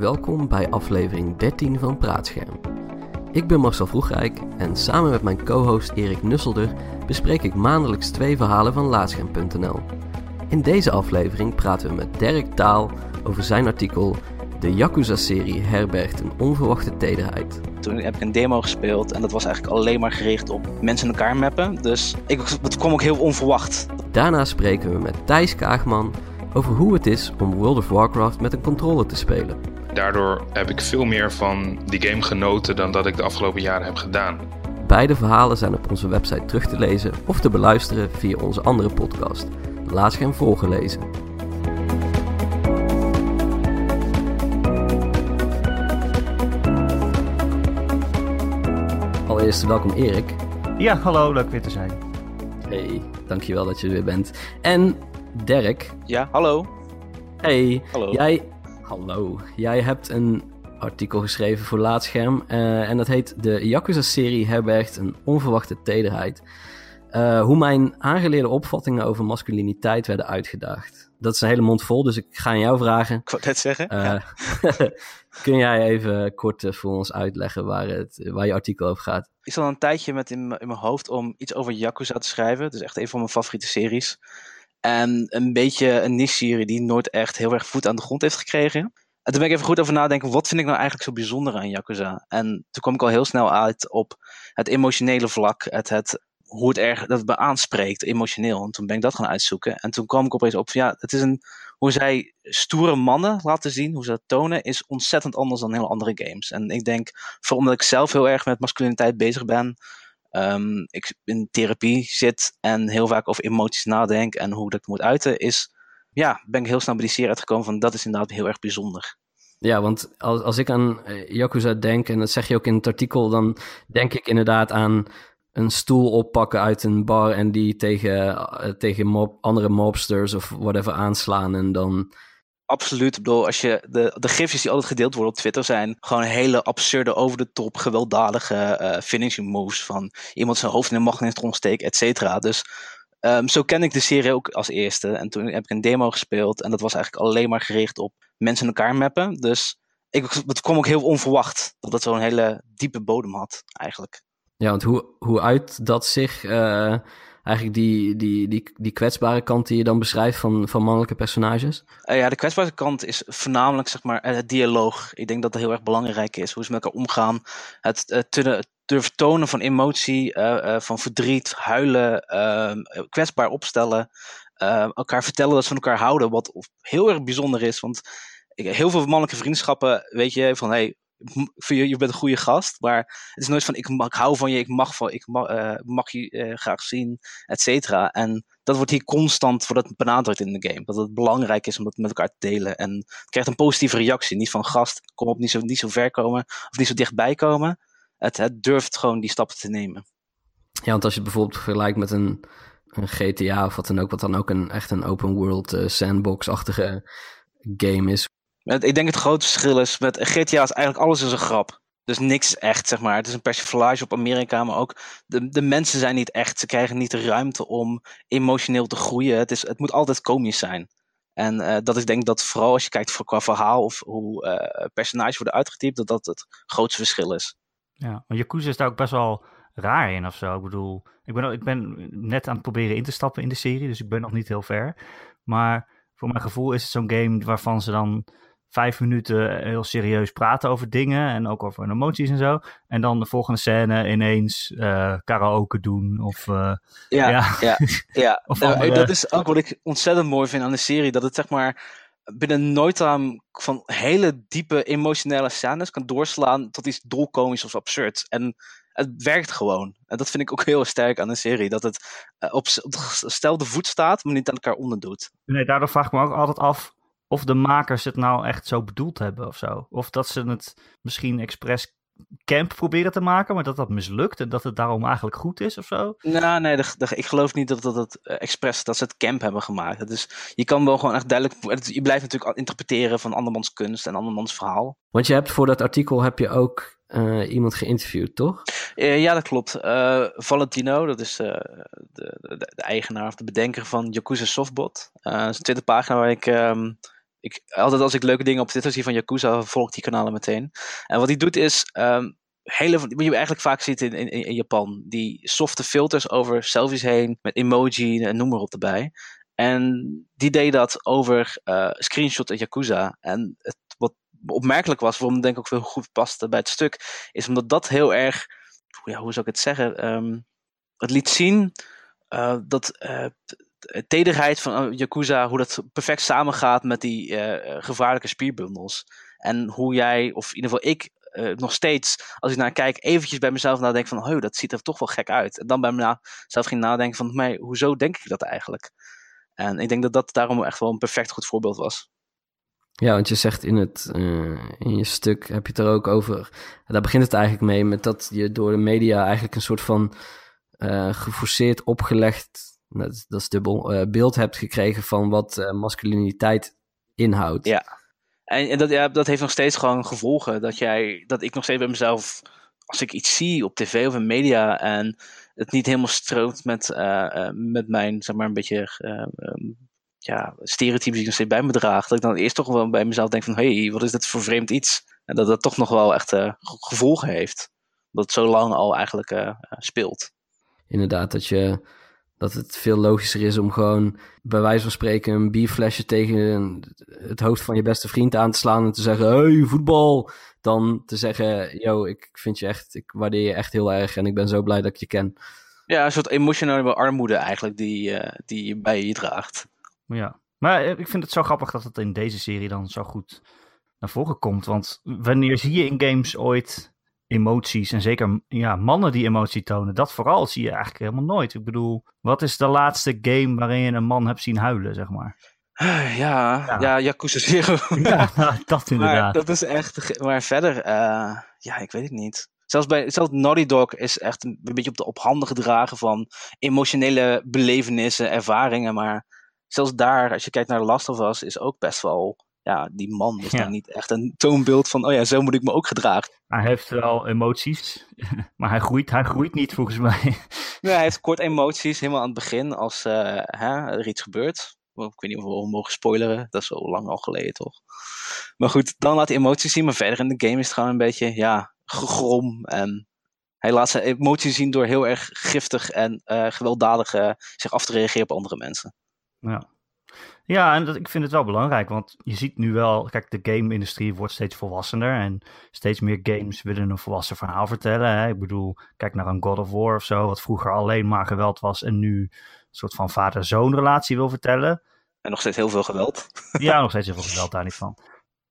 welkom bij aflevering 13 van Praatscherm. Ik ben Marcel Vroegrijk en samen met mijn co-host Erik Nusselder bespreek ik maandelijks twee verhalen van Laatscherm.nl. In deze aflevering praten we met Dirk Taal over zijn artikel De Yakuza-serie herbergt een onverwachte tederheid. Toen heb ik een demo gespeeld en dat was eigenlijk alleen maar gericht op mensen in elkaar mappen. Dus ik, het kwam ook heel onverwacht. Daarna spreken we met Thijs Kaagman over hoe het is om World of Warcraft met een controller te spelen. Daardoor heb ik veel meer van die game genoten dan dat ik de afgelopen jaren heb gedaan. Beide verhalen zijn op onze website terug te lezen of te beluisteren via onze andere podcast, Laatscherm voorgelezen. Allereerst welkom Erik. Ja, hallo, leuk weer te zijn. Hey, dankjewel dat je er weer bent. En Dirk. Ja, hallo. Hey, Hallo. jij... Hallo. Jij hebt een artikel geschreven voor Laatscherm eh, en dat heet De Yakuza-serie herbergt een onverwachte tederheid. Eh, hoe mijn aangeleerde opvattingen over masculiniteit werden uitgedaagd. Dat is een hele mond vol, dus ik ga aan jou vragen. Ik wou net zeggen. Eh, ja. kun jij even kort voor ons uitleggen waar, het, waar je artikel over gaat? Ik zat al een tijdje met in, mijn- in mijn hoofd om iets over Yakuza te schrijven. Het is echt een van mijn favoriete series. En een beetje een niche-serie die nooit echt heel erg voet aan de grond heeft gekregen. En toen ben ik even goed over nadenken, wat vind ik nou eigenlijk zo bijzonder aan Yakuza? En toen kwam ik al heel snel uit op het emotionele vlak, het, het, hoe het erg, dat het me aanspreekt, emotioneel. En toen ben ik dat gaan uitzoeken. En toen kwam ik opeens op, ja, het is een, hoe zij stoere mannen laten zien, hoe ze dat tonen, is ontzettend anders dan heel andere games. En ik denk, vooral omdat ik zelf heel erg met masculiniteit bezig ben, ehm, ik in therapie zit en heel vaak over emoties nadenk en hoe dat moet uiten, is, ja, ben ik heel snel bij die serie uitgekomen van, dat is inderdaad heel erg bijzonder. Ja, want als, als ik aan eh, Yakuza denk, en dat zeg je ook in het artikel, dan denk ik inderdaad aan een stoel oppakken uit een bar en die tegen, eh, tegen andere mobsters of whatever aanslaan en dan... Absoluut. Ik bedoel, als je de, de gifjes die altijd gedeeld worden op Twitter zijn gewoon hele absurde, over de top, gewelddadige eh, finishing moves van iemand zijn hoofd in een magnetron steken, et cetera. Dus ehm, zo ken ik de serie ook als eerste. En toen heb ik een demo gespeeld en dat was eigenlijk alleen maar gericht op mensen elkaar mappen. Dus ik, het kwam ook heel onverwacht dat het zo'n hele diepe bodem had, eigenlijk. Ja, want hoe, hoe uit dat zich, eh, eigenlijk die, die, die, die kwetsbare kant die je dan beschrijft van, van mannelijke personages? Eh, ja, de kwetsbare kant is voornamelijk zeg maar, eh, het dialoog. Ik denk dat dat heel erg belangrijk is. Hoe ze met elkaar omgaan. Het eh, te- het durven tonen van emotie, eh, eh, van verdriet, huilen, ehm, eh, kwetsbaar opstellen. eh, elkaar vertellen dat ze van elkaar houden. Wat heel erg bijzonder is. Want heel veel mannelijke vriendschappen weet je van... Hey, je, je bent een goede gast, maar het is nooit van ik, hou van je, ik mag, van, ik mag, eh, mag je eh, graag zien, et cetera. En dat wordt hier constant wordt dat benadrukt in de game. Dat het belangrijk is om dat met elkaar te delen. En het krijgt een positieve reactie. Niet van gast, kom op, niet zo, niet zo ver komen. Of niet zo dichtbij komen. Het, durft gewoon die stappen te nemen. Ja, want als je bijvoorbeeld vergelijkt met een, een GTA of wat dan ook, wat dan ook een, echt een open world eh, sandbox-achtige game is. Ik denk het grote verschil is met GTA is eigenlijk alles is een grap. Dus niks echt, zeg maar. Het is een persiflage op Amerika, maar ook de, de mensen zijn niet echt. Ze krijgen niet de ruimte om emotioneel te groeien. Het, is, het moet altijd komisch zijn. En eh, dat is denk dat vooral als je kijkt voor, qua verhaal of hoe eh, personages worden uitgetypt, dat dat het grootste verschil is. Ja, maar Yakuza is daar ook best wel raar in of zo. Ik bedoel, ik ben, ik ben net aan het proberen in te stappen in de serie, dus ik ben nog niet heel ver. Maar voor mijn gevoel is het zo'n game waarvan ze dan vijf minuten heel serieus praten over dingen en ook over hun emoties en zo. En dan de volgende scène ineens eh, karaoke doen of... eh, Ja, Ja. ja, ja. Of Nou, andere- Dat is ook wat ik ontzettend mooi vind aan de serie. Dat het zeg maar binnen nooit aan van hele diepe emotionele scènes kan doorslaan tot iets dolkomisch of absurd. En het werkt gewoon. En dat vind ik ook heel sterk aan de serie. Dat het eh, op, op voet staat, maar niet aan elkaar onderdoet. Nee, daardoor vraag ik me ook altijd af of de makers het nou echt zo bedoeld hebben of zo. Of dat ze het misschien expres camp proberen te maken, maar dat dat mislukt en dat het daarom eigenlijk goed is of zo. Nou, nee, de, de- ik geloof niet dat dat het eh, expres dat ze het camp hebben gemaakt. Dus je kan wel gewoon echt duidelijk. het- Je blijft natuurlijk al interpreteren van andermans kunst en andermans verhaal. Want je hebt voor dat artikel heb je ook eh, iemand geïnterviewd, toch? Eh, ja, dat klopt. Eh, Valentino, dat is eh, de, de, de eigenaar of de bedenker van Yakuza Softbot. Eh, dat is een Twitterpagina waar ik ehm, ik, altijd als ik leuke dingen op Twitter zie van Yakuza, volg die kanalen meteen. En wat hij doet is, um, hele, wat je eigenlijk vaak ziet in, in, in Japan, die softe filters over selfies heen, met emoji en noem maar op erbij. En die deed dat over uh, screenshot en Yakuza. En het, wat opmerkelijk was, waarom denk ik ook veel goed paste bij het stuk, is omdat dat heel erg, hoe zou ik het zeggen, um, het liet zien uh, dat uh, tederheid van Yakuza, hoe dat perfect samengaat met die gevaarlijke spierbundels. En hoe jij, of in ieder geval ik, nog steeds, als ik naar kijk, eventjes bij mezelf nadenk van, oh, dat ziet er toch wel gek uit. En dan bij mezelf ging nadenken van, mij, hoezo denk ik dat eigenlijk? En ik denk dat dat daarom echt wel een perfect goed voorbeeld was. Ja, want je zegt in, het, in je stuk, heb je het er ook over, daar begint het eigenlijk mee, met dat je door de media eigenlijk een soort van geforceerd opgelegd, dat, dat is dubbel, beeld hebt gekregen van wat masculiniteit inhoudt. Ja. En, en dat, ja, dat heeft nog steeds gewoon gevolgen. Dat, jij, dat ik nog steeds bij mezelf, als ik iets zie op tv of in media en het niet helemaal stroomt met, uh, met mijn, zeg maar, een beetje uh, ja, stereotypes die ik nog steeds bij me draag. Dat ik dan eerst toch wel bij mezelf denk van, hé, hey, wat is dit voor vreemd iets? En dat dat toch nog wel echt gevolgen heeft. Dat het zo lang al eigenlijk speelt. Inderdaad, dat je dat het veel logischer is om gewoon bij wijze van spreken een bierflesje tegen het hoofd van je beste vriend aan te slaan en te zeggen: Hey, voetbal! Dan te zeggen: Yo, ik vind je echt, ik waardeer je echt heel erg en ik ben zo blij dat ik je ken. Ja, een soort emotionele armoede eigenlijk die, uh, die je bij je draagt. Ja, maar ik vind het zo grappig dat het in deze serie dan zo goed naar voren komt. Want wanneer zie je in games ooit emoties. En zeker ja, mannen die emotie tonen. Dat vooral zie je eigenlijk helemaal nooit. Ik bedoel, wat is de laatste game waarin je een man hebt zien huilen, zeg maar? Ja, ja, ja Yakuza Zero. ja, dat inderdaad. Maar dat is echt... Maar verder, uh, ja, ik weet het niet. Zelfs, bij, zelfs Naughty Dog is echt een, beetje op de op handen gedragen van emotionele belevenissen, ervaringen. Maar zelfs daar, als je kijkt naar The Last of Us, is ook best wel ja, die man is ja. dan niet echt een toonbeeld van, oh ja, zo moet ik me ook gedragen. Hij heeft wel emoties, maar hij groeit, hij groeit niet volgens mij. Nee, hij heeft kort emoties, helemaal aan het begin, als uh, hè, er iets gebeurt. Ik weet niet of we mogen spoileren, dat is zo lang al geleden toch. Maar goed, dan laat hij emoties zien, maar verder in de game is het gewoon een beetje, ja, gegrom. En hij laat zijn emoties zien door heel erg giftig en uh, gewelddadig uh, zich af te reageren op andere mensen. Ja. Ja, en dat, ik vind het wel belangrijk, want je ziet nu wel, kijk, de game-industrie wordt steeds volwassener en steeds meer games willen een volwassen verhaal vertellen. Hè? Ik bedoel, kijk naar een God of War of zo, wat vroeger alleen maar geweld was en nu een soort van vader-zoon relatie wil vertellen. En nog steeds heel veel geweld. Ja, nog steeds heel veel geweld, daar niet van.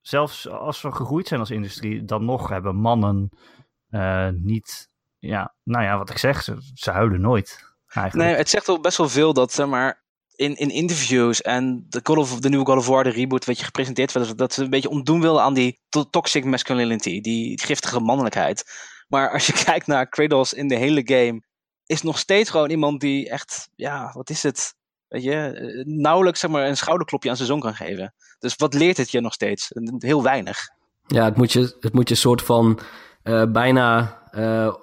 Zelfs als we gegroeid zijn als industrie, dan nog hebben mannen uh, niet, ja, nou ja, wat ik zeg, ze, ze huilen nooit. Eigenlijk. Nee, het zegt wel best wel veel dat, maar, in, in interviews en de, Call of, de nieuwe Call of War, de reboot, weet je, gepresenteerd werd, dat ze een beetje ontdoen wilden aan die toxic masculinity, die giftige mannelijkheid. Maar als je kijkt naar Kratos in de hele game, is nog steeds gewoon iemand die echt, ja, wat is het? Weet je, eh, nauwelijks zeg maar, een schouderklopje aan zijn zoon kan geven. Dus wat leert het je nog steeds? Heel weinig. Ja, het moet je, het moet je soort van uh, bijna uh,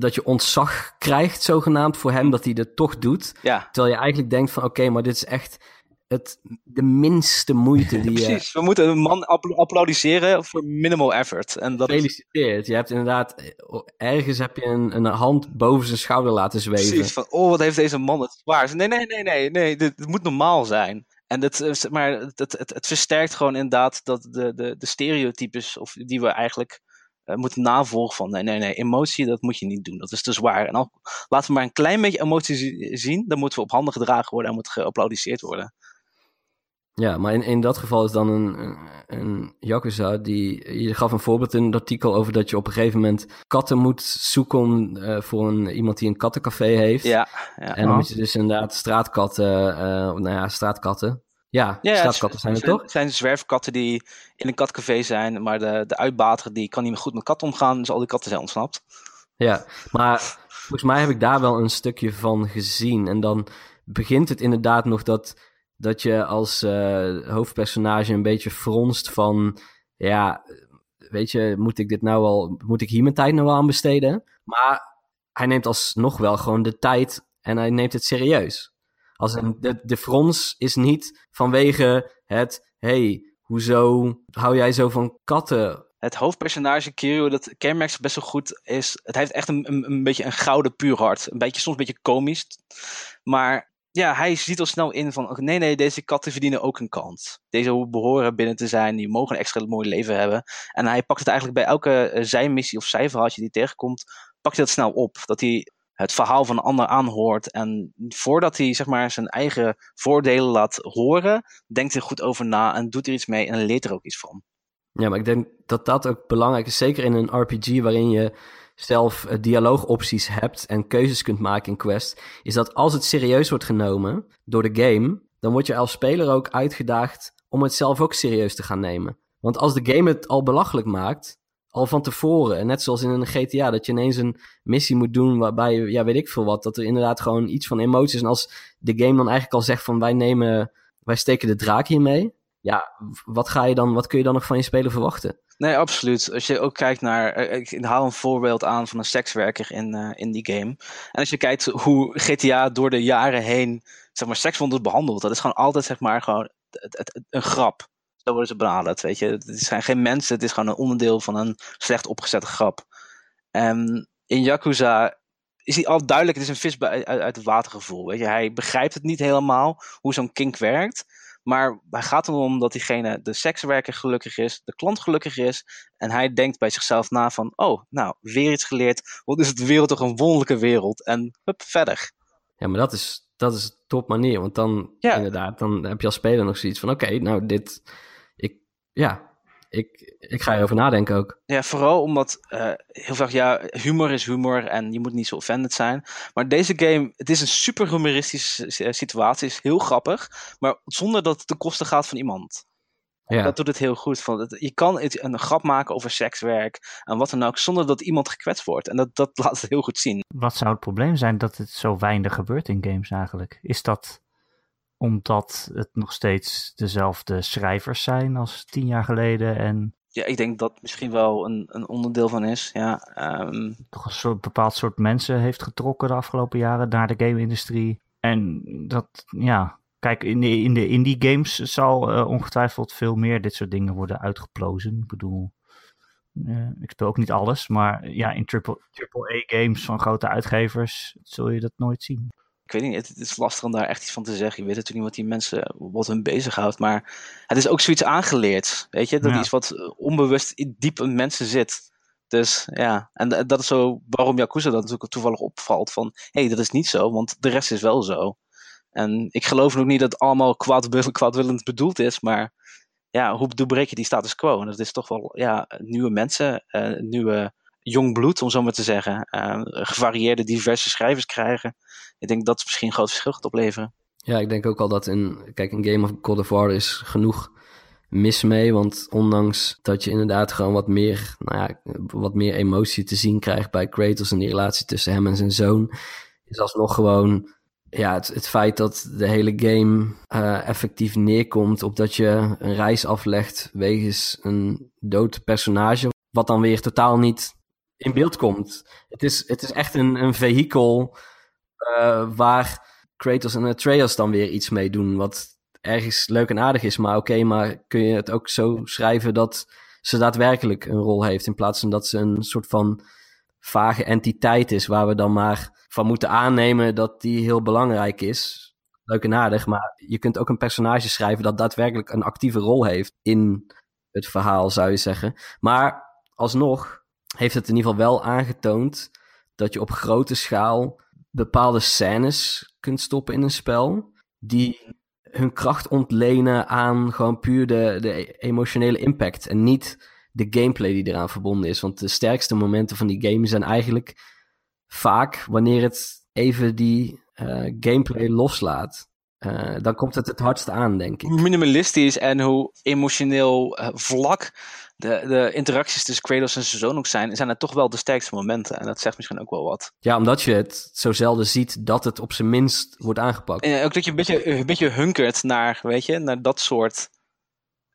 dat je ontzag krijgt, zogenaamd, voor hem dat hij het toch doet. Ja. Terwijl je eigenlijk denkt van, oké, maar dit is echt het, de minste moeite die Precies, we moeten een man applaudisseren voor minimal effort. En dat Gefeliciteerd. Je hebt inderdaad, ergens heb je een, een hand boven zijn schouder laten zweven. Precies, van, oh, wat heeft deze man het zwaar. Nee, nee, nee, nee, nee, dit, moet normaal zijn. En dat, maar het, het, het, het versterkt gewoon inderdaad dat de, de, de stereotypes of die we eigenlijk uh, moeten navolgen van nee, nee, nee, emotie, dat moet je niet doen. Dat is te zwaar. En al, laten we maar een klein beetje emotie zien, dan moeten we op handen gedragen worden en moet geapplaudiseerd worden. Ja, maar in, in dat geval is dan een, een, Yakuza die... Je gaf een voorbeeld in het artikel over dat je op een gegeven moment katten moet zoeken uh, voor een, iemand die een kattencafé heeft. Ja, ja. En dan moet je dus inderdaad straatkatten, uh, nou ja, straatkatten, ja, ja straatkatten zijn het toch? Het zijn zwerfkatten die in een katcafé zijn, maar de, de uitbater die kan niet meer goed met katten omgaan, dus al die katten zijn ontsnapt. Ja, maar volgens mij heb ik daar wel een stukje van gezien. En dan begint het inderdaad nog dat, dat je als uh, hoofdpersonage een beetje fronst van, ja, weet je, moet ik dit nou wel, moet ik hier mijn tijd nou wel aan besteden? Maar hij neemt alsnog wel gewoon de tijd en hij neemt het serieus. Als een, de, de frons is niet vanwege het, hey, hoezo hou jij zo van katten? Het hoofdpersonage Kiryu, dat kenmerkt best wel goed, is... Het heeft echt een, een, beetje een gouden puur hart. Een beetje, soms een beetje komisch. Maar ja, hij ziet al snel in van... Nee, nee, deze katten verdienen ook een kans. Deze behoren binnen te zijn. Die mogen een extra mooi leven hebben. En hij pakt het eigenlijk bij elke uh, zijmissie of zijverhaaltje die tegenkomt... Pakt hij dat snel op. Dat hij het verhaal van een ander aanhoort. En voordat hij zeg maar, zijn eigen voordelen laat horen, denkt hij goed over na en doet er iets mee en leert er ook iets van. Ja, maar ik denk dat dat ook belangrijk is. Zeker in een RPG waarin je zelf uh, dialoogopties hebt en keuzes kunt maken in Quest. Is dat als het serieus wordt genomen door de game, dan word je als speler ook uitgedaagd om het zelf ook serieus te gaan nemen. Want als de game het al belachelijk maakt, al van tevoren. Net zoals in een GTA, dat je ineens een missie moet doen waarbij, ja, weet ik veel wat, dat er inderdaad gewoon iets van emoties. En als de game dan eigenlijk al zegt van wij nemen, wij steken de draak hiermee. Ja, wat ga je dan, wat kun je dan nog van je speler verwachten? Nee, absoluut. Als je ook kijkt naar, ik haal een voorbeeld aan van een sekswerker in, uh, in die game. En als je kijkt hoe GTA door de jaren heen, zeg maar, sekswonders behandelt, dat is gewoon altijd, zeg maar, gewoon het, een grap. Zo worden ze benaderd, weet je. Het zijn geen mensen, het is gewoon een onderdeel van een slecht opgezette grap. En in Yakuza is hij al duidelijk, het is een vis uit, uit het watergevoel, weet je. Hij begrijpt het niet helemaal, hoe zo'n kink werkt. Maar hij gaat erom dat diegene, de sekswerker gelukkig is, de klant gelukkig is. En hij denkt bij zichzelf na van, oh, nou, weer iets geleerd. Wat is de wereld toch een wonderlijke wereld. En hup, verder. Ja, maar dat is, dat is top manier. Want dan, ja. inderdaad, dan heb je als speler nog zoiets van, oké, nou, dit ja, ik, ik ga erover nadenken ook. Ja, vooral omdat uh, heel vaak, ja, humor is humor en je moet niet zo offended zijn. Maar deze game, het is een super humoristische situatie, is heel grappig, maar zonder dat het ten koste gaat van iemand. Ja. Dat doet het heel goed. Van, je kan een grap maken over sekswerk en wat dan ook, zonder dat iemand gekwetst wordt. En dat, dat laat het heel goed zien. Wat zou het probleem zijn dat het zo weinig gebeurt in games eigenlijk? Is dat omdat het nog steeds dezelfde schrijvers zijn als tien jaar geleden. En ja, ik denk dat misschien wel een, een onderdeel van is. Ja, um... Toch een soort, bepaald soort mensen heeft getrokken de afgelopen jaren naar de game-industrie. En dat, ja, kijk, in de, in de indie games zal uh, ongetwijfeld veel meer dit soort dingen worden uitgeplozen. Ik bedoel, uh, ik speel ook niet alles, maar ja, in triple-A-games van grote uitgevers zul je dat nooit zien ik weet niet, het, is lastig om daar echt iets van te zeggen. Je weet natuurlijk niet wat die mensen, wat hun bezighoudt. Maar het is ook zoiets aangeleerd. Weet je, dat is wat eh, onbewust diep in mensen zit. Dus ja, en dat is zo waarom Yakuza dat natuurlijk toevallig opvalt. Van hé, hey, dat is niet zo, want de rest is wel zo. En ik geloof nog niet dat het allemaal kwaadwillend, kwaadwillend bedoeld is, maar ja, hoe doorbreek je die status quo? En dat is toch wel ja, nieuwe mensen, uh, nieuwe jong bloed, om zo maar te zeggen. Uh, gevarieerde, diverse schrijvers krijgen. Ik denk dat het misschien een groot verschil gaat opleveren. Ja, ik denk ook al dat in, kijk, een Game of God of War is genoeg mis mee. Want ondanks dat je inderdaad gewoon wat meer, nou ja, wat meer emotie te zien krijgt bij Kratos en die relatie tussen hem en zijn zoon, is alsnog gewoon ja, het, het feit dat de hele game uh, effectief neerkomt op dat je een reis aflegt wegens een dood personage, wat dan weer totaal niet in beeld komt. Het is, het is echt een, een vehikel uh, waar Kratos en Atreus dan weer iets mee doen. Wat ergens leuk en aardig is. Maar oké, maar kun je het ook zo schrijven dat ze daadwerkelijk een rol heeft. In plaats van dat ze een soort van vage entiteit is. Waar we dan maar van moeten aannemen dat die heel belangrijk is. Leuk en aardig, maar je kunt ook een personage schrijven dat daadwerkelijk een actieve rol heeft in het verhaal, zou je zeggen. Maar alsnog heeft het in ieder geval wel aangetoond dat je op grote schaal bepaalde scènes kunt stoppen in een spel. Die hun kracht ontlenen aan gewoon puur de, de emotionele impact. En niet de gameplay die eraan verbonden is. Want de sterkste momenten van die game zijn eigenlijk vaak wanneer het even die uh, gameplay loslaat. Uh, dan komt het het hardst aan, denk ik. Minimalistisch en hoe emotioneel uh, vlak de, de interacties tussen Kratos en zijn zoon ook zijn, zijn het toch wel de sterkste momenten. En dat zegt misschien ook wel wat. Ja, omdat je het zo zelden ziet dat het op zijn minst wordt aangepakt. En ook dat je een beetje, een beetje hunkert naar, weet je, naar dat soort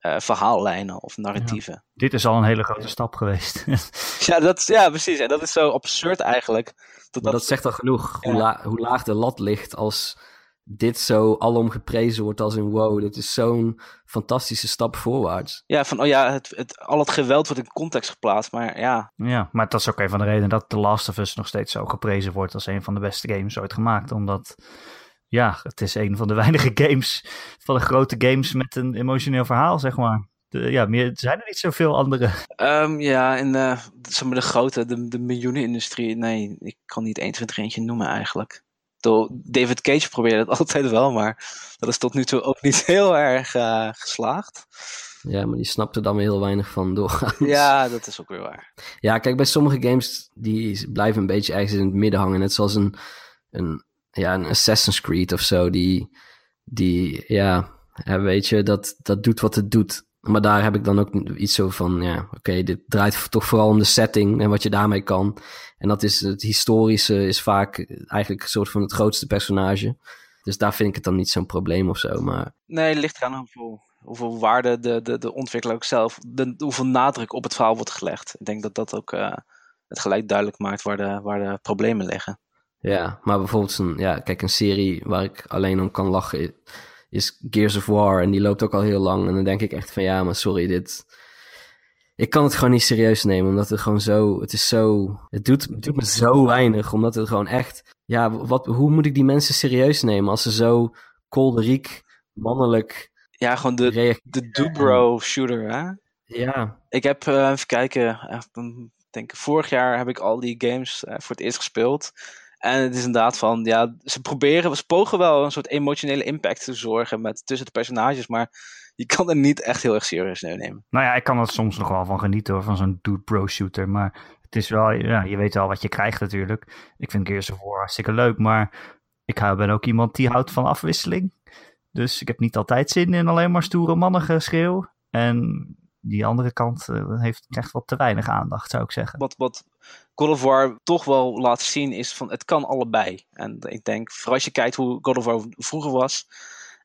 uh, verhaallijnen of narratieven. Ja, dit is al een hele grote stap geweest. ja, dat, ja, precies. En dat is zo absurd eigenlijk. Dat, dat, dat zegt al genoeg hoe, la, hoe laag de lat ligt als dit zo alom geprezen wordt als een wow, dit is zo'n fantastische stap voorwaarts. Ja, van oh ja, het, het, al het geweld wordt in context geplaatst, maar ja. Ja, maar dat is ook een van de redenen dat The Last of Us nog steeds zo geprezen wordt als een van de beste games ooit gemaakt. Omdat, ja, het is een van de weinige games, van de grote games met een emotioneel verhaal, zeg maar. De, ja, meer zijn er niet zoveel andere. Um, ja, in de, zeg maar de grote, de, de miljoenenindustrie, nee, ik kan niet 1, 2, 3 eentje noemen eigenlijk. David Cage probeerde het altijd wel, maar dat is tot nu toe ook niet heel erg uh, geslaagd. Ja, maar die snapte dan weer heel weinig van doorgaans. Ja, dat is ook weer waar. Ja, kijk, bij sommige games die blijven een beetje ergens in het midden hangen. Net zoals een, een, ja, een Assassin's Creed of zo. Die, die ja, weet je, dat, dat doet wat het doet. Maar daar heb ik dan ook iets zo van, ja, oké, dit draait toch vooral om de setting en wat je daarmee kan. En dat is het historische is vaak eigenlijk een soort van het grootste personage. Dus daar vind ik het dan niet zo'n probleem of zo. Maar... Nee, het ligt aan hoeveel, hoeveel waarde de, de, de ontwikkelaar ook zelf, de, hoeveel nadruk op het verhaal wordt gelegd. Ik denk dat dat ook uh, het gelijk duidelijk maakt waar de, waar de problemen liggen. Ja, maar bijvoorbeeld een, ja, kijk, een serie waar ik alleen om kan lachen is Gears of War. En die loopt ook al heel lang. En dan denk ik echt van ja, maar sorry, dit. Ik kan het gewoon niet serieus nemen. Omdat het gewoon zo. Het is zo. Het doet, het doet me zo weinig. Omdat het gewoon echt. Ja, wat, hoe moet ik die mensen serieus nemen als ze zo kolderiek, mannelijk. Ja, gewoon de, de Dubro shooter, hè? Ja. Ik heb, uh, even kijken, ik denk vorig jaar heb ik al die games uh, voor het eerst gespeeld. En het is inderdaad van, ja, ze proberen, ze pogen wel een soort emotionele impact te zorgen met, tussen de personages, maar je kan er niet echt heel erg serieus nemen. Nou ja, ik kan er soms nog wel van genieten hoor, van zo'n dude pro shooter, maar het is wel, ja, je weet wel wat je krijgt natuurlijk. Ik vind Gears of War hartstikke leuk, maar ik ben ook iemand die houdt van afwisseling. Dus ik heb niet altijd zin in alleen maar stoere mannen geschreeuw. En die andere kant uh, heeft echt wat te weinig aandacht, zou ik zeggen. Wat, wat God of War toch wel laat zien is van het kan allebei. En ik denk, vooral als je kijkt hoe God of War vroeger was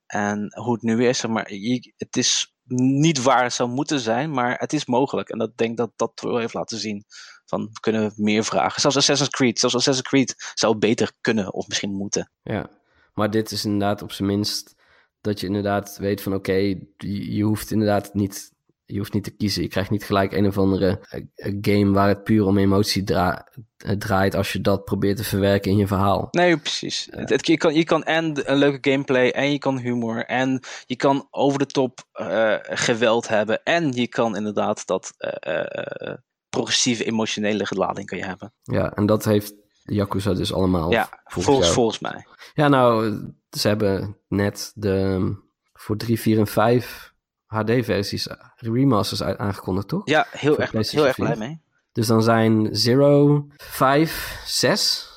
en hoe het nu is, maar het is niet waar het zou moeten zijn, maar het is mogelijk. En dat denk dat dat wel heeft laten zien. Van we kunnen meer vragen. Zelfs Assassin's Creed, zelfs Assassin's Creed zou beter kunnen of misschien moeten. Ja, maar dit is inderdaad op zijn minst dat je inderdaad weet van oké, je, je hoeft inderdaad niet je hoeft niet te kiezen. Je krijgt niet gelijk een of andere eh, eh, game waar het puur om emotie dra eh, draait als je dat probeert te verwerken in je verhaal. Nee, precies. Het, je, kan, je kan en een leuke gameplay en je kan humor en je kan over de top uh, geweld hebben en je kan inderdaad dat uh, progressieve emotionele lading kan je hebben. Ja, en dat heeft Yakuza dus allemaal. Ja, volgens, volgens mij. Ja, nou, ze hebben net de voor 3, 4 en 5 HD-versies, eh, remasters aangekondigd, toch? Ja, heel erg, heel erg blij mee. Dus dan zijn 0, 5, 6.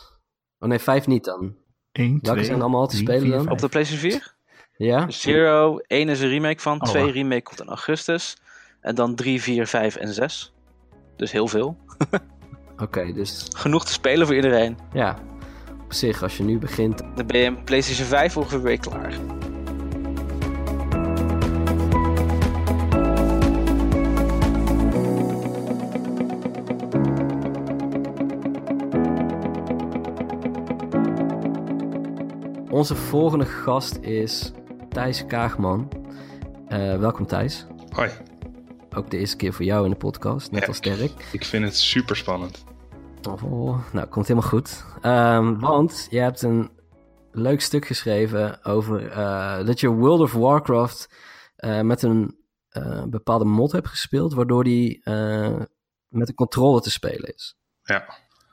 Oh nee, 5 niet dan. 1, Welke zijn allemaal te spelen dan? Op de PlayStation 4? Ja. Zero, 1 is een remake van, 2 oh, remake komt in augustus. En dan 3, 4, 5 en 6. Dus heel veel. Oké, okay, dus... Genoeg te spelen voor iedereen. Ja, op zich, als je nu begint... Dan ben je PlayStation 5 ongeveer weer klaar. Onze volgende gast is Thijs Kaagman. Uh, welkom Thijs. Hoi. Ook de eerste keer voor jou in de podcast, net als Dirk. Ik vind het super spannend. Oh, nou, komt helemaal goed. Um, want je hebt een leuk stuk geschreven over uh, dat je World of Warcraft uh, met een bepaalde mod hebt gespeeld, waardoor die met een controle te spelen is. Ja.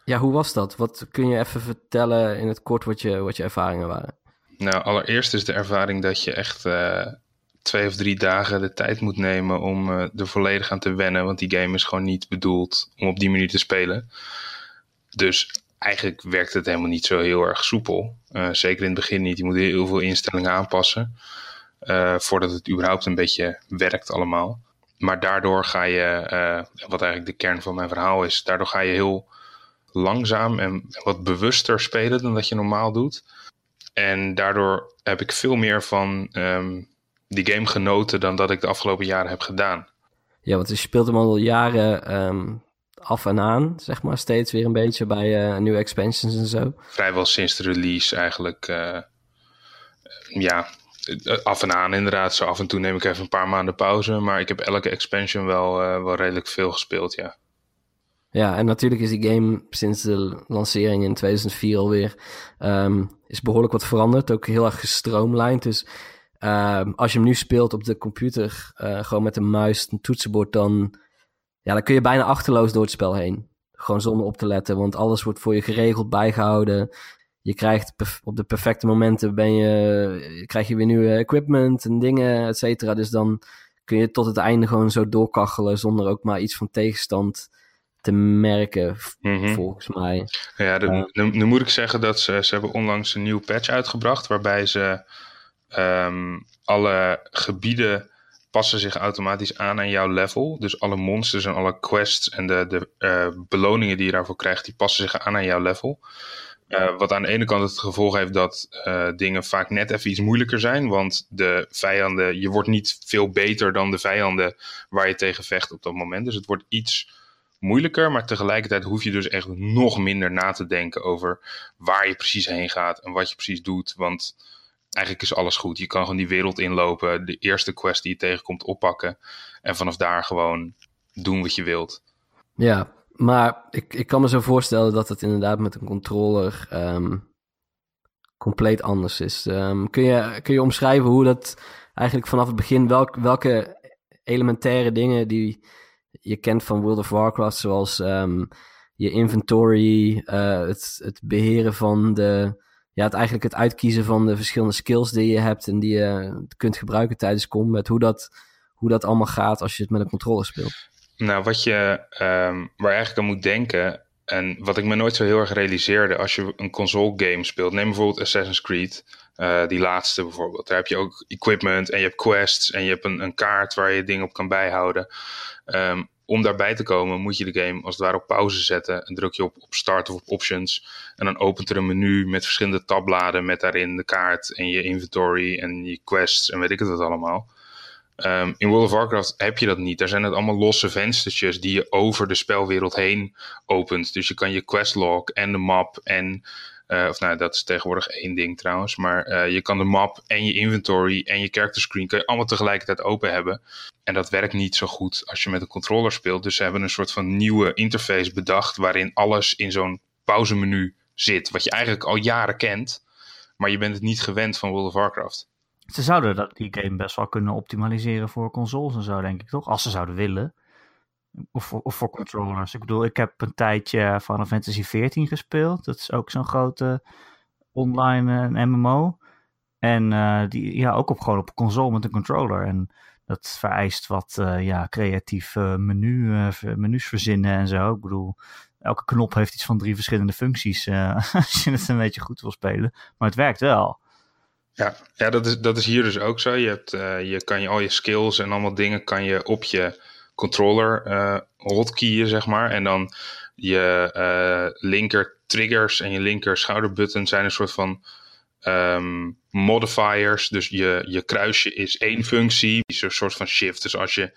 Ja, hoe was dat? Wat kun je even vertellen in het kort wat je, wat je ervaringen waren? Nou, allereerst is de ervaring dat je echt uh, twee of drie dagen de tijd moet nemen om uh, er volledig aan te wennen. Want die game is gewoon niet bedoeld om op die manier te spelen. Dus eigenlijk werkt het helemaal niet zo heel erg soepel. Uh, zeker in het begin niet. Je moet heel veel instellingen aanpassen. voordat het überhaupt een beetje werkt allemaal. Maar daardoor ga je, wat eigenlijk de kern van mijn verhaal is, daardoor ga je heel langzaam en wat bewuster spelen dan dat je normaal doet. En daardoor heb ik veel meer van um, die game genoten dan dat ik de afgelopen jaren heb gedaan. Ja, want je speelt hem al jaren um, af en aan, zeg maar, steeds weer een beetje bij uh, nieuwe expansions en zo. Vrijwel sinds de release eigenlijk. Uh, ja, af en aan inderdaad. Zo af en toe neem ik even een paar maanden pauze. Maar ik heb elke expansion wel, uh, wel redelijk veel gespeeld, ja. Ja, en natuurlijk is die game sinds de lancering in 2004 alweer um, is behoorlijk wat veranderd. Ook heel erg gestroomlijnd. Dus um, als je hem nu speelt op de computer, uh, gewoon met een muis, een toetsenbord, dan, ja, dan kun je bijna achterloos door het spel heen. Gewoon zonder op te letten, want alles wordt voor je geregeld bijgehouden. Je krijgt op de perfecte momenten ben je, krijg je weer nieuwe equipment en dingen, et cetera. Dus dan kun je tot het einde gewoon zo doorkachelen zonder ook maar iets van tegenstand te merken, Mhm. volgens mij. Ja, nu, nu moet ik zeggen dat ze, ze hebben onlangs een nieuw patch uitgebracht. Waarbij ze ehm, alle gebieden passen zich automatisch aan aan jouw level. Dus alle monsters en alle quests en de, de eh, beloningen die je daarvoor krijgt, die passen zich aan aan jouw level. Eh, wat aan de ene kant het gevolg heeft dat eh, dingen vaak net even iets moeilijker zijn. Want de vijanden, je wordt niet veel beter dan de vijanden waar je tegen vecht op dat moment. Dus het wordt iets moeilijker, maar tegelijkertijd hoef je dus echt nog minder na te denken over waar je precies heen gaat en wat je precies doet. Want eigenlijk is alles goed. Je kan gewoon die wereld inlopen, de eerste quest die je tegenkomt oppakken en vanaf daar gewoon doen wat je wilt. Ja, maar ik, ik kan me zo voorstellen dat het inderdaad met een controller ehm, compleet anders is. Ehm, kun, je, kun je omschrijven hoe dat eigenlijk vanaf het begin, welk, welke elementaire dingen die je kent van World of Warcraft, zoals ehm, je inventory, eh, het, het beheren van de, ja, het eigenlijk het uitkiezen van de verschillende skills die je hebt en die je kunt gebruiken tijdens combat, hoe dat, hoe dat allemaal gaat als je het met een controller speelt. Nou, wat je, ehm, waar eigenlijk aan moet denken, en wat ik me nooit zo heel erg realiseerde als je een console game speelt, neem bijvoorbeeld Assassin's Creed, eh, die laatste bijvoorbeeld. Daar heb je ook equipment en je hebt quests en je hebt een, een kaart waar je dingen op kan bijhouden. Ehm, om daarbij te komen moet je de game als het ware op pauze zetten. En druk je op, op start of op options. En dan opent er een menu met verschillende tabbladen met daarin de kaart en je inventory en je quests en weet ik het wat allemaal. Um, in World of Warcraft heb je dat niet. Daar zijn het allemaal losse venstertjes die je over de spelwereld heen opent. Dus je kan je questlog en de map en... Uh, of nou, dat is tegenwoordig één ding trouwens. Maar uh, je kan de map en je inventory en je character screen... kan je allemaal tegelijkertijd open hebben. En dat werkt niet zo goed als je met een controller speelt. Dus ze hebben een soort van nieuwe interface bedacht... waarin alles in zo'n pauzemenu zit. Wat je eigenlijk al jaren kent. Maar je bent het niet gewend van World of Warcraft. Ze zouden dat, die game best wel kunnen optimaliseren voor consoles en zo, denk ik toch? Als ze zouden willen. Of, voor- of voor controllers. Ik bedoel, ik heb een tijdje Final Fantasy XIV gespeeld. Dat is ook zo'n grote online eh, MMO. En eh, die, ja, ook op, gewoon op console met een controller. En dat vereist wat eh, ja, creatief menu, eh, menus verzinnen en zo. Ik bedoel, elke knop heeft iets van drie verschillende functies. eh, als je het een beetje goed wil spelen. Maar het werkt wel. Ja, ja dat, is, dat is hier dus ook zo. Je, hebt, je kan je al je skills en allemaal dingen kan je op je controller hotkeyen, zeg maar. En dan je linker triggers en je linker schouderbutton zijn een soort van ehm, modifiers. Dus je, je kruisje is één functie, is een soort van shift. Dus als je,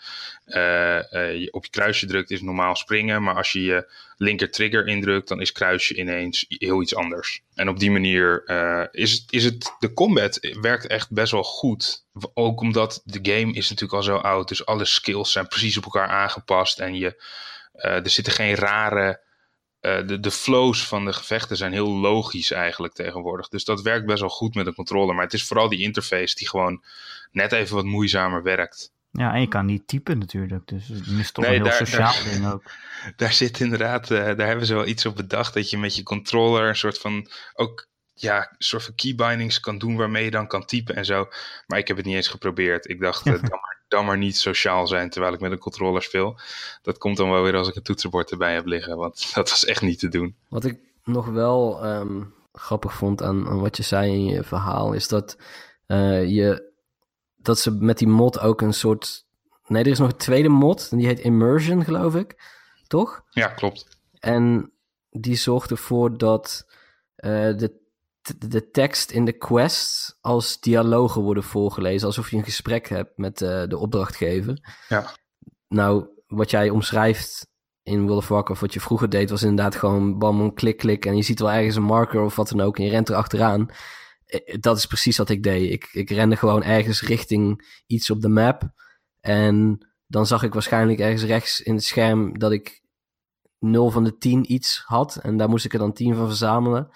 eh, eh, op je kruisje drukt is normaal springen, maar als je je linker trigger indrukt, dan is kruisje ineens heel iets anders. En op die manier eh, is, het, is het, de combat werkt echt best wel goed. Ook omdat de game is natuurlijk al zo oud, dus alle skills zijn precies op elkaar aangepast en je, er zitten geen rare eh, de, de flows van de gevechten zijn heel logisch eigenlijk tegenwoordig. Dus dat werkt best wel goed met een controller. Maar het is vooral die interface die gewoon net even wat moeizamer werkt. Ja, en je kan niet typen natuurlijk. Dus het is toch Nee, een heel daar- sociaal daar- ding ook. Daar zit inderdaad, eh, daar hebben ze wel iets op bedacht. Dat je met je controller een soort van ook ja, soort van keybindings kan doen waarmee je dan kan typen en zo. Maar ik heb het niet eens geprobeerd. Ik dacht, eh, dan, dan maar niet sociaal zijn terwijl ik met een controller speel. Dat komt dan wel weer als ik een toetsenbord erbij heb liggen. Want dat was echt niet te doen. Wat ik nog wel ehm, grappig vond aan, aan wat je zei in je verhaal, is dat, eh, je, dat ze met die mod ook een soort. Nee, er is nog een tweede mod, en die heet Immersion, geloof ik. Toch? Ja, klopt. En die zorgt ervoor dat eh, de, de tekst in de quest als dialogen worden voorgelezen, alsof je een gesprek hebt met eh, de opdrachtgever. Ja. Nou, wat jij omschrijft in World of Warcraft, wat je vroeger deed, was inderdaad gewoon bam, een klik, klik. En je ziet wel ergens een marker of wat dan ook en je rent er achteraan. eh, dat is precies wat ik deed. Ik, ik rende gewoon ergens richting iets op de map. En dan zag ik waarschijnlijk ergens rechts in het scherm dat ik 0 van de 10 iets had. En daar moest ik er dan 10 van verzamelen.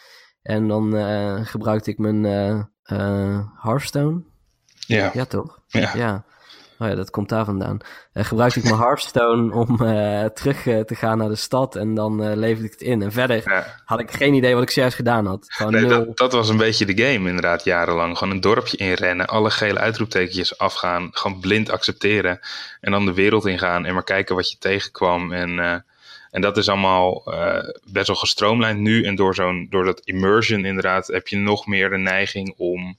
En dan uh, gebruikte ik mijn uh, uh, Hearthstone. Ja. Ja, toch? Ja. ja. Oh ja, dat komt daar vandaan. Gebruikte ik mijn Hearthstone om terug te gaan naar de stad en dan leverde ik het in. En verder Ja. had ik geen idee wat ik juist gedaan had. Gewoon Nee, nul. dat, dat was een beetje de game inderdaad, jarenlang. Gewoon een dorpje inrennen, alle gele uitroeptekentjes afgaan, gewoon blind accepteren. En dan de wereld ingaan en maar kijken wat je tegenkwam. En, eh, en dat is allemaal eh, best wel gestroomlijnd nu. En door, zo'n, door dat immersion inderdaad heb je nog meer de neiging om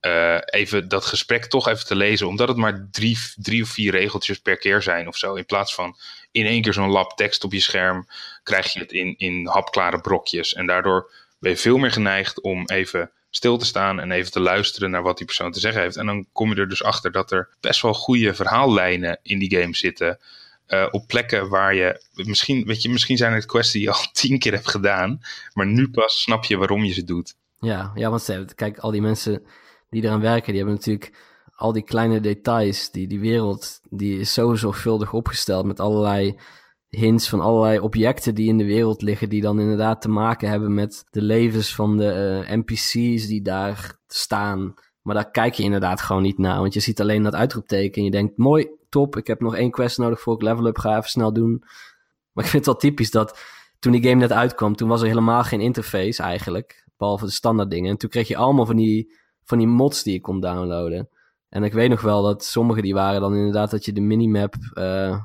eh, even dat gesprek toch even te lezen. Omdat het maar drie, drie of vier regeltjes per keer zijn of zo. In plaats van in één keer zo'n lab tekst op je scherm krijg je het in, in hapklare brokjes. En daardoor ben je veel meer geneigd om even stil te staan en even te luisteren naar wat die persoon te zeggen heeft. En dan kom je er dus achter dat er best wel goede verhaallijnen in die game zitten. Eh, op plekken waar je misschien, weet je, misschien zijn het quests die je al tien keer hebt gedaan, maar nu pas snap je waarom je ze doet. Ja, ja, want kijk, al die mensen die eraan werken, die hebben natuurlijk al die kleine details. Die, die wereld die is zo zorgvuldig opgesteld met allerlei hints van allerlei objecten die in de wereld liggen, die dan inderdaad te maken hebben met de levens van de eh, NPC's die daar staan. Maar daar kijk je inderdaad gewoon niet naar, want je ziet alleen dat uitroepteken en je denkt, mooi, top, ik heb nog één quest nodig voor ik level up ga, even snel doen. Maar ik vind het wel typisch dat toen die game net uitkwam, toen was er helemaal geen interface eigenlijk, behalve de standaard dingen. En toen kreeg je allemaal van die, van die mods die je kon downloaden. En ik weet nog wel dat sommige die waren dan inderdaad dat je de minimap, eh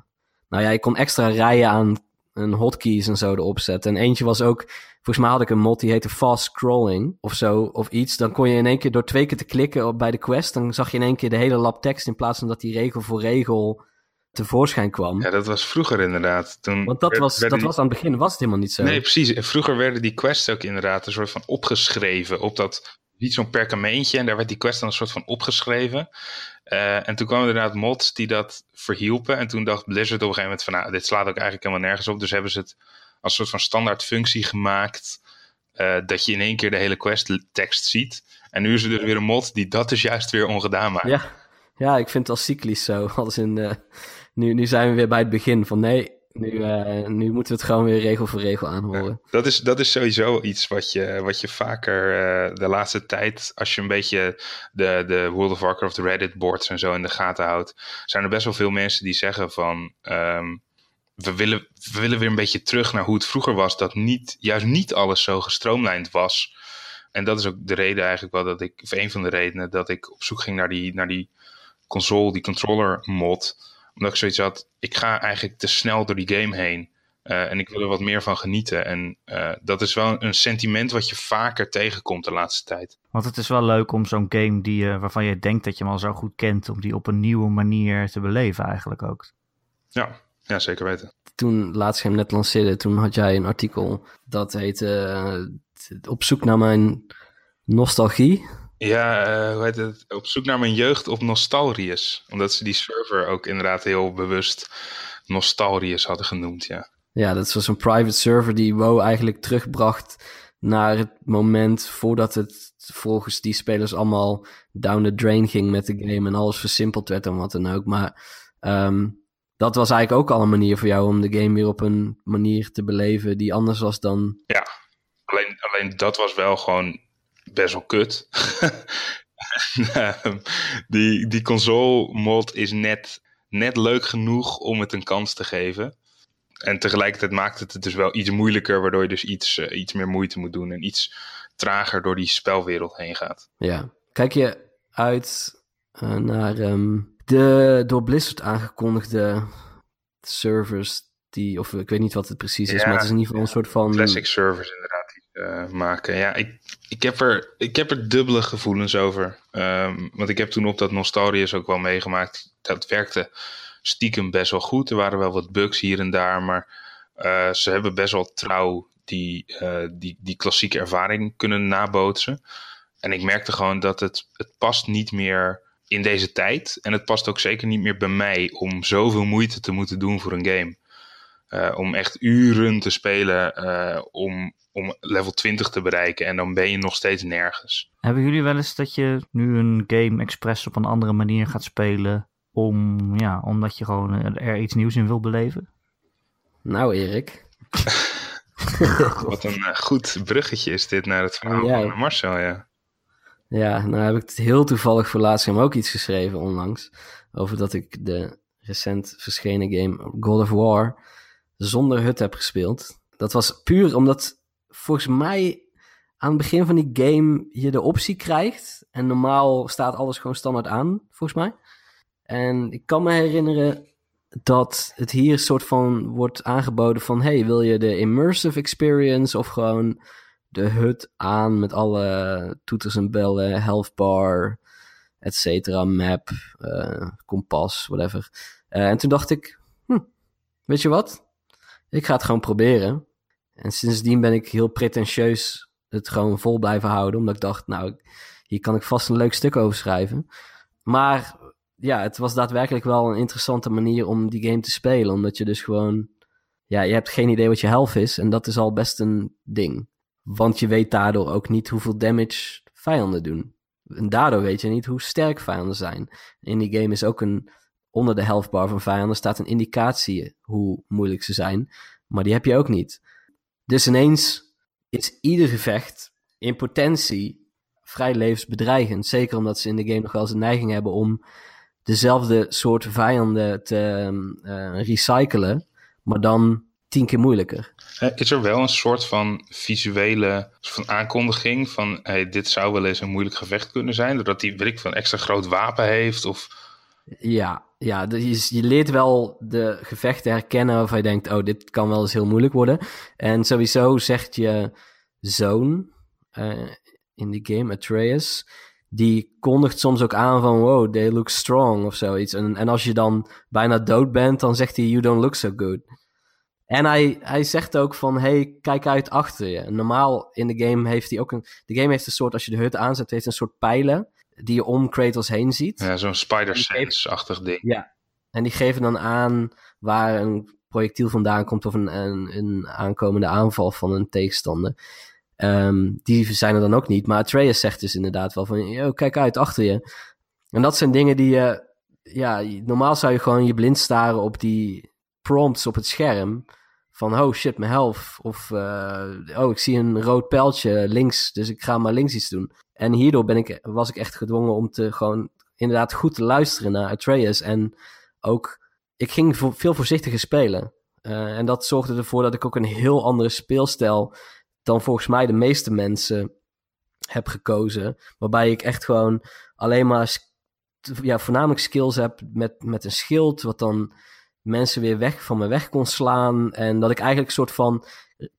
nou ja, je kon extra rijen aan een hotkeys en zo erop zetten. En eentje was ook, volgens mij had ik een mod die heette fast scrolling of zo, of iets. Dan kon je in één keer door twee keer te klikken op, bij de quest, dan zag je in één keer de hele lab tekst in plaats van dat die regel voor regel tevoorschijn kwam. Ja, dat was vroeger inderdaad. Toen Want dat werd- was, dat die- was aan het begin, was het helemaal niet zo. Nee, precies. En vroeger werden die quests ook inderdaad een soort van opgeschreven op dat, niet zo'n perkamentje. En daar werd die quest dan een soort van opgeschreven. Eh, en toen kwamen inderdaad mods die dat verhielpen. En toen dacht Blizzard op een gegeven moment van, nou, dit slaat ook eigenlijk helemaal nergens op. Dus hebben ze het als soort van standaard functie gemaakt. eh, dat je in één keer de hele quest tekst ziet. En nu is er dus weer een mod die dat dus juist weer ongedaan maakt. Ja, ja, ik vind het al cyclisch zo. Als in, eh, nu, nu zijn we weer bij het begin van nee, nu, eh, nu moeten we het gewoon weer regel voor regel aanhoren. Dat is, dat is sowieso iets wat je, wat je vaker de laatste tijd, als je een beetje de, de World of Warcraft Reddit boards en zo in de gaten houdt, zijn er best wel veel mensen die zeggen van ehm, we, willen, we willen weer een beetje terug naar hoe het vroeger was, dat niet, juist niet alles zo gestroomlijnd was. En dat is ook de reden eigenlijk wel dat ik, of een van de redenen dat ik op zoek ging naar die, naar die console, die controller mod. Omdat ik zoiets had, ik ga eigenlijk te snel door die game heen. Uh, en ik wil er wat meer van genieten. En uh, dat is wel een sentiment wat je vaker tegenkomt de laatste tijd. Want het is wel leuk om zo'n game die, uh, waarvan je denkt dat je hem al zo goed kent, om die op een nieuwe manier te beleven eigenlijk ook. Ja, ja zeker weten. Toen laatst hem net lanceerde, toen had jij een artikel dat heette uh, Op zoek naar mijn nostalgie. Ja, uh, hoe heet het? Op zoek naar mijn jeugd op Nostalrius. Omdat ze die server ook inderdaad heel bewust Nostalrius hadden genoemd, ja. Ja, dat was een private server die WoW eigenlijk terugbracht naar het moment voordat het volgens die spelers allemaal down the drain ging met de game en alles versimpeld werd en wat dan ook. Maar um, dat was eigenlijk ook al een manier voor jou om de game weer op een manier te beleven die anders was dan... Ja, alleen, alleen dat was wel gewoon best wel kut. die, die console mod is net, net leuk genoeg om het een kans te geven. En tegelijkertijd maakt het het dus wel iets moeilijker, waardoor je dus iets, uh, iets meer moeite moet doen en iets trager door die spelwereld heen gaat. Ja. Kijk je uit uh, naar um, de door Blizzard aangekondigde servers die, of ik weet niet wat het precies is, ja, maar het is in ieder geval een soort van... Classic servers inderdaad die uh, maken. Ja, ik, ik, heb er, ik heb er dubbele gevoelens over. Um, want ik heb toen op dat Nostalrius ook wel meegemaakt. Dat werkte stiekem best wel goed. Er waren wel wat bugs hier en daar, maar uh, ze hebben best wel trouw die, uh, die, die klassieke ervaring kunnen nabootsen. En ik merkte gewoon dat het, het past niet meer in deze tijd. En het past ook zeker niet meer bij mij om zoveel moeite te moeten doen voor een game. eh, om echt uren te spelen eh, om, om level 20 te bereiken. En dan ben je nog steeds nergens. Hebben jullie wel eens dat je nu een game expres op een andere manier gaat spelen? Om, ja, omdat je gewoon er iets nieuws in wil beleven? Nou, Erik. Wat een uh, goed bruggetje is dit naar het verhaal Ja. van Marcel, ja. Ja, nou heb ik het heel toevallig voor laatst hem ook iets geschreven onlangs. Over dat ik de recent verschenen game God of War zonder hut heb gespeeld. Dat was puur omdat volgens mij aan het begin van die game je de optie krijgt. En normaal staat alles gewoon standaard aan, volgens mij. En ik kan me herinneren dat het hier soort van wordt aangeboden van... hey, wil je de immersive experience of gewoon de hut aan met alle toeters en bellen, health bar, et cetera, map, eh, kompas, whatever. Eh, en toen dacht ik, hm, weet je wat? Ik ga het gewoon proberen. En sindsdien ben ik heel pretentieus het gewoon vol blijven houden, omdat ik dacht, nou, hier kan ik vast een leuk stuk over schrijven. Maar ja, het was daadwerkelijk wel een interessante manier om die game te spelen, omdat je dus gewoon, ja, je hebt geen idee wat je health is en dat is al best een ding. Want je weet daardoor ook niet hoeveel damage vijanden doen. En daardoor weet je niet hoe sterk vijanden zijn. In die game is ook een. Onder de health bar van vijanden staat een indicatie hoe moeilijk ze zijn. Maar die heb je ook niet. Dus ineens is ieder gevecht in potentie vrij levensbedreigend. Zeker omdat ze in de game nog wel eens een neiging hebben om dezelfde soort vijanden te uh, recyclen. Maar dan tien keer moeilijker. Is er wel een soort van visuele van aankondiging van hey, dit zou wel eens een moeilijk gevecht kunnen zijn, doordat hij weet ik van extra groot wapen heeft of ja, ja je, je leert wel de gevechten herkennen waarvan je denkt, oh, dit kan wel eens heel moeilijk worden. En sowieso zegt je zoon uh, in die game, Atreus, die kondigt soms ook aan van, wow, they look strong of zoiets. En, en als je dan bijna dood bent, dan zegt hij, you don't look so good. En hij, hij zegt ook van, hey, kijk uit achter je. Normaal in de game heeft hij ook een... De game heeft een soort, als je de hut aanzet, heeft een soort pijlen die je om Kratos heen ziet. Ja, zo'n Spider-Sense-achtig ding. Ja, en die geven dan aan waar een projectiel vandaan komt of een, een, een aankomende aanval van een tegenstander. Um, die zijn er dan ook niet. Maar Atreus zegt dus inderdaad wel van, yo, kijk uit achter je. En dat zijn dingen die je... Ja, normaal zou je gewoon je blind staren op die prompts op het scherm van oh shit, mijn health. Of uh, oh, ik zie een rood pijltje links, dus ik ga maar links iets doen. En hierdoor ben ik, was ik echt gedwongen om te gewoon inderdaad goed te luisteren naar Atreus. En ook, ik ging veel voorzichtiger spelen. Uh, en dat zorgde ervoor dat ik ook een heel andere speelstijl dan volgens mij de meeste mensen heb gekozen. Waarbij ik echt gewoon alleen maar, ja, voornamelijk skills heb met, met een schild, wat dan mensen weer weg van me weg kon slaan. En dat ik eigenlijk een soort van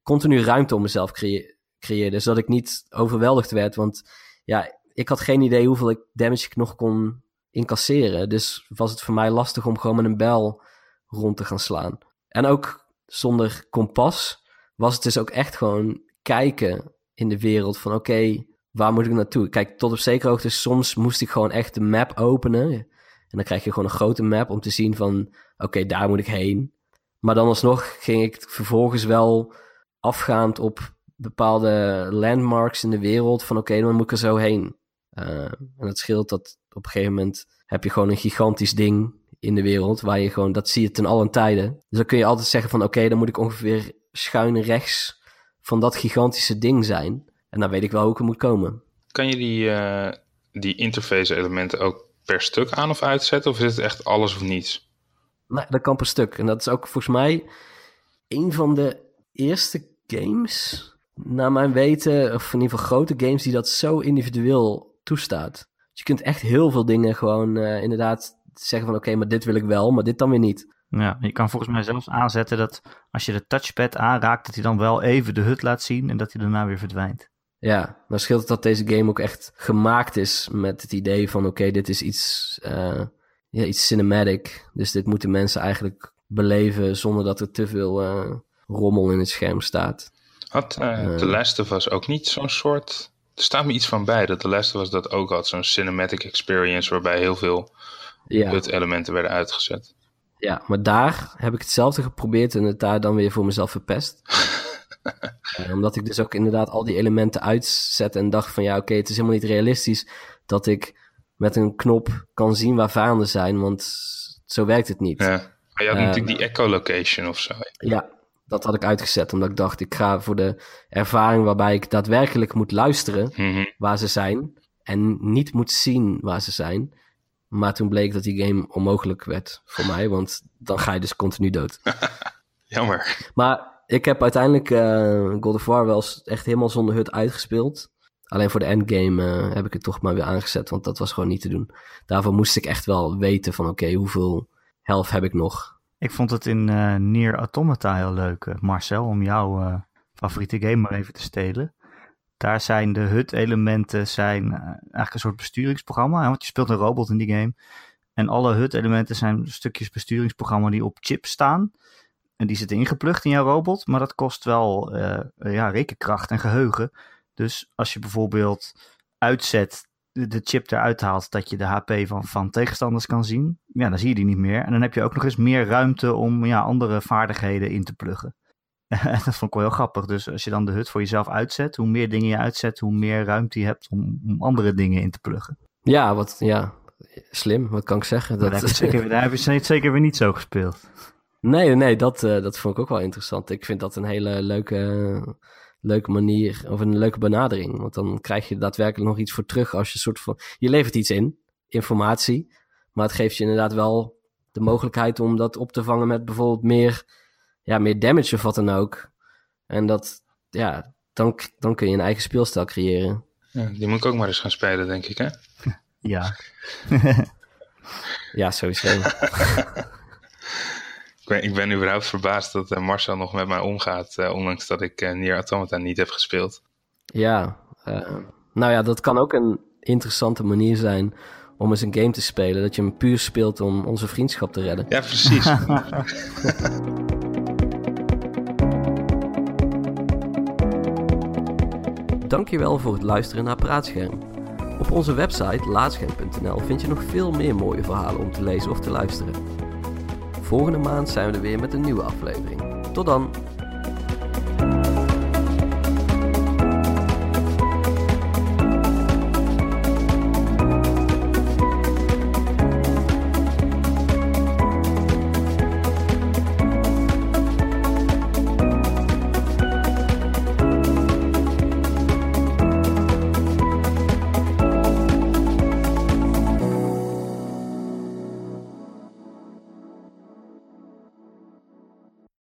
continu ruimte om mezelf creë creëerde. Zodat ik niet overweldigd werd. Want ja, ik had geen idee hoeveel ik damage ik nog kon incasseren. Dus was het voor mij lastig om gewoon met een bel rond te gaan slaan. En ook zonder kompas was het dus ook echt gewoon kijken in de wereld van oké, waar moet ik naartoe? Kijk, tot op zekere hoogte soms moest ik gewoon echt de map openen. En dan krijg je gewoon een grote map om te zien van oké, daar moet ik heen. Maar dan alsnog ging ik vervolgens wel afgaand op bepaalde landmarks in de wereld van oké, dan moet ik er zo heen. Uh, en het scheelt dat op een gegeven moment heb je gewoon een gigantisch ding in de wereld waar je gewoon, dat zie je ten allen tijden. Dus dan kun je altijd zeggen van oké, dan moet ik ongeveer schuin rechts van dat gigantische ding zijn. En dan weet ik wel hoe ik er moet komen. Kan je die, uh, die interface elementen ook per stuk aan of uitzetten? Of is het echt alles of niets? Nee, dat kan per stuk. En dat is ook volgens mij een van de eerste games, naar mijn weten, of in ieder geval grote games, die dat zo individueel toestaat. Dus je kunt echt heel veel dingen gewoon uh, inderdaad zeggen van oké, okay, maar dit wil ik wel, maar dit dan weer niet. Ja, je kan volgens mij zelfs aanzetten dat als je de touchpad aanraakt, dat hij dan wel even de hut laat zien en dat hij daarna weer verdwijnt. Ja, dan scheelt het dat deze game ook echt gemaakt is met het idee van oké, okay, dit is iets, uh, ja, iets cinematic. Dus dit moeten mensen eigenlijk beleven zonder dat er te veel uh, rommel in het scherm staat. Had uh, The Last of Us ook niet zo'n soort... Er staat me iets van bij dat The Last of Us dat ook had. Zo'n cinematic experience waarbij heel veel ja. elementen werden uitgezet. Ja, maar daar heb ik hetzelfde geprobeerd en het daar dan weer voor mezelf verpest. uh, omdat ik dus ook inderdaad al die elementen uitzet en dacht van ja, oké, het is helemaal niet realistisch dat ik met een knop kan zien waar vijanden zijn, want zo werkt het niet. Ja. Maar je had uh, natuurlijk die echolocation of zo. Ja, dat had ik uitgezet, omdat ik dacht, ik ga voor de ervaring waarbij ik daadwerkelijk moet luisteren mm -hmm. waar ze zijn en niet moet zien waar ze zijn. Maar toen bleek dat die game onmogelijk werd voor mij, want dan ga je dus continu dood. Jammer. Maar ik heb uiteindelijk uh, God of War wel echt helemaal zonder hut uitgespeeld. Alleen voor de endgame uh, heb ik het toch maar weer aangezet, want dat was gewoon niet te doen. Daarvoor moest ik echt wel weten van oké, hoeveel health heb ik nog. Ik vond het in uh, Nier Automata heel leuk, Marcel, om jouw favoriete game maar even te stelen. Daar zijn de HUD-elementen zijn eigenlijk een soort besturingsprogramma. Want je speelt een robot in die game. En alle HUD-elementen zijn stukjes besturingsprogramma die op chip staan. En die zitten ingeplucht in jouw robot. Maar dat kost wel uh, ja, rekenkracht en geheugen. Dus als je bijvoorbeeld uitzet, de, chip eruit haalt, dat je de HP van, van tegenstanders kan zien. Ja, dan zie je die niet meer. En dan heb je ook nog eens meer ruimte om ja, andere vaardigheden in te pluggen. dat vond ik wel heel grappig. Dus als je dan de hut voor jezelf uitzet, hoe meer dingen je uitzet, hoe meer ruimte je hebt om, om andere dingen in te pluggen. Ja, wat, ja, slim, wat kan ik zeggen? Dat... Daar, heb je zeker, daar heb je zeker weer niet zo gespeeld. Nee, nee, dat, uh, dat vond ik ook wel interessant. Ik vind dat een hele leuke, leuke manier, of een leuke benadering. Want dan krijg je daadwerkelijk nog iets voor terug als je soort van... Je levert iets in, informatie, maar het geeft je inderdaad wel de mogelijkheid om dat op te vangen met bijvoorbeeld meer ja, meer damage of wat dan ook. En dat, ja, dan, dan kun je een eigen speelstijl creëren. Ja, die moet ik ook maar eens gaan spelen, denk ik, hè? Ja. ja, sowieso. ik, ben, ik ben überhaupt verbaasd dat uh, Marcel nog met mij omgaat, uh, ondanks dat ik uh, Nier Automata niet heb gespeeld. Ja, nou ja, dat kan ook een interessante manier zijn om eens een game te spelen. Dat je hem puur speelt om onze vriendschap te redden. Ja, precies. Dankjewel voor het luisteren naar Praatscherm. Op onze website laatscherm.nl vind je nog veel meer mooie verhalen om te lezen of te luisteren. Volgende maand zijn we er weer met een nieuwe aflevering. Tot dan!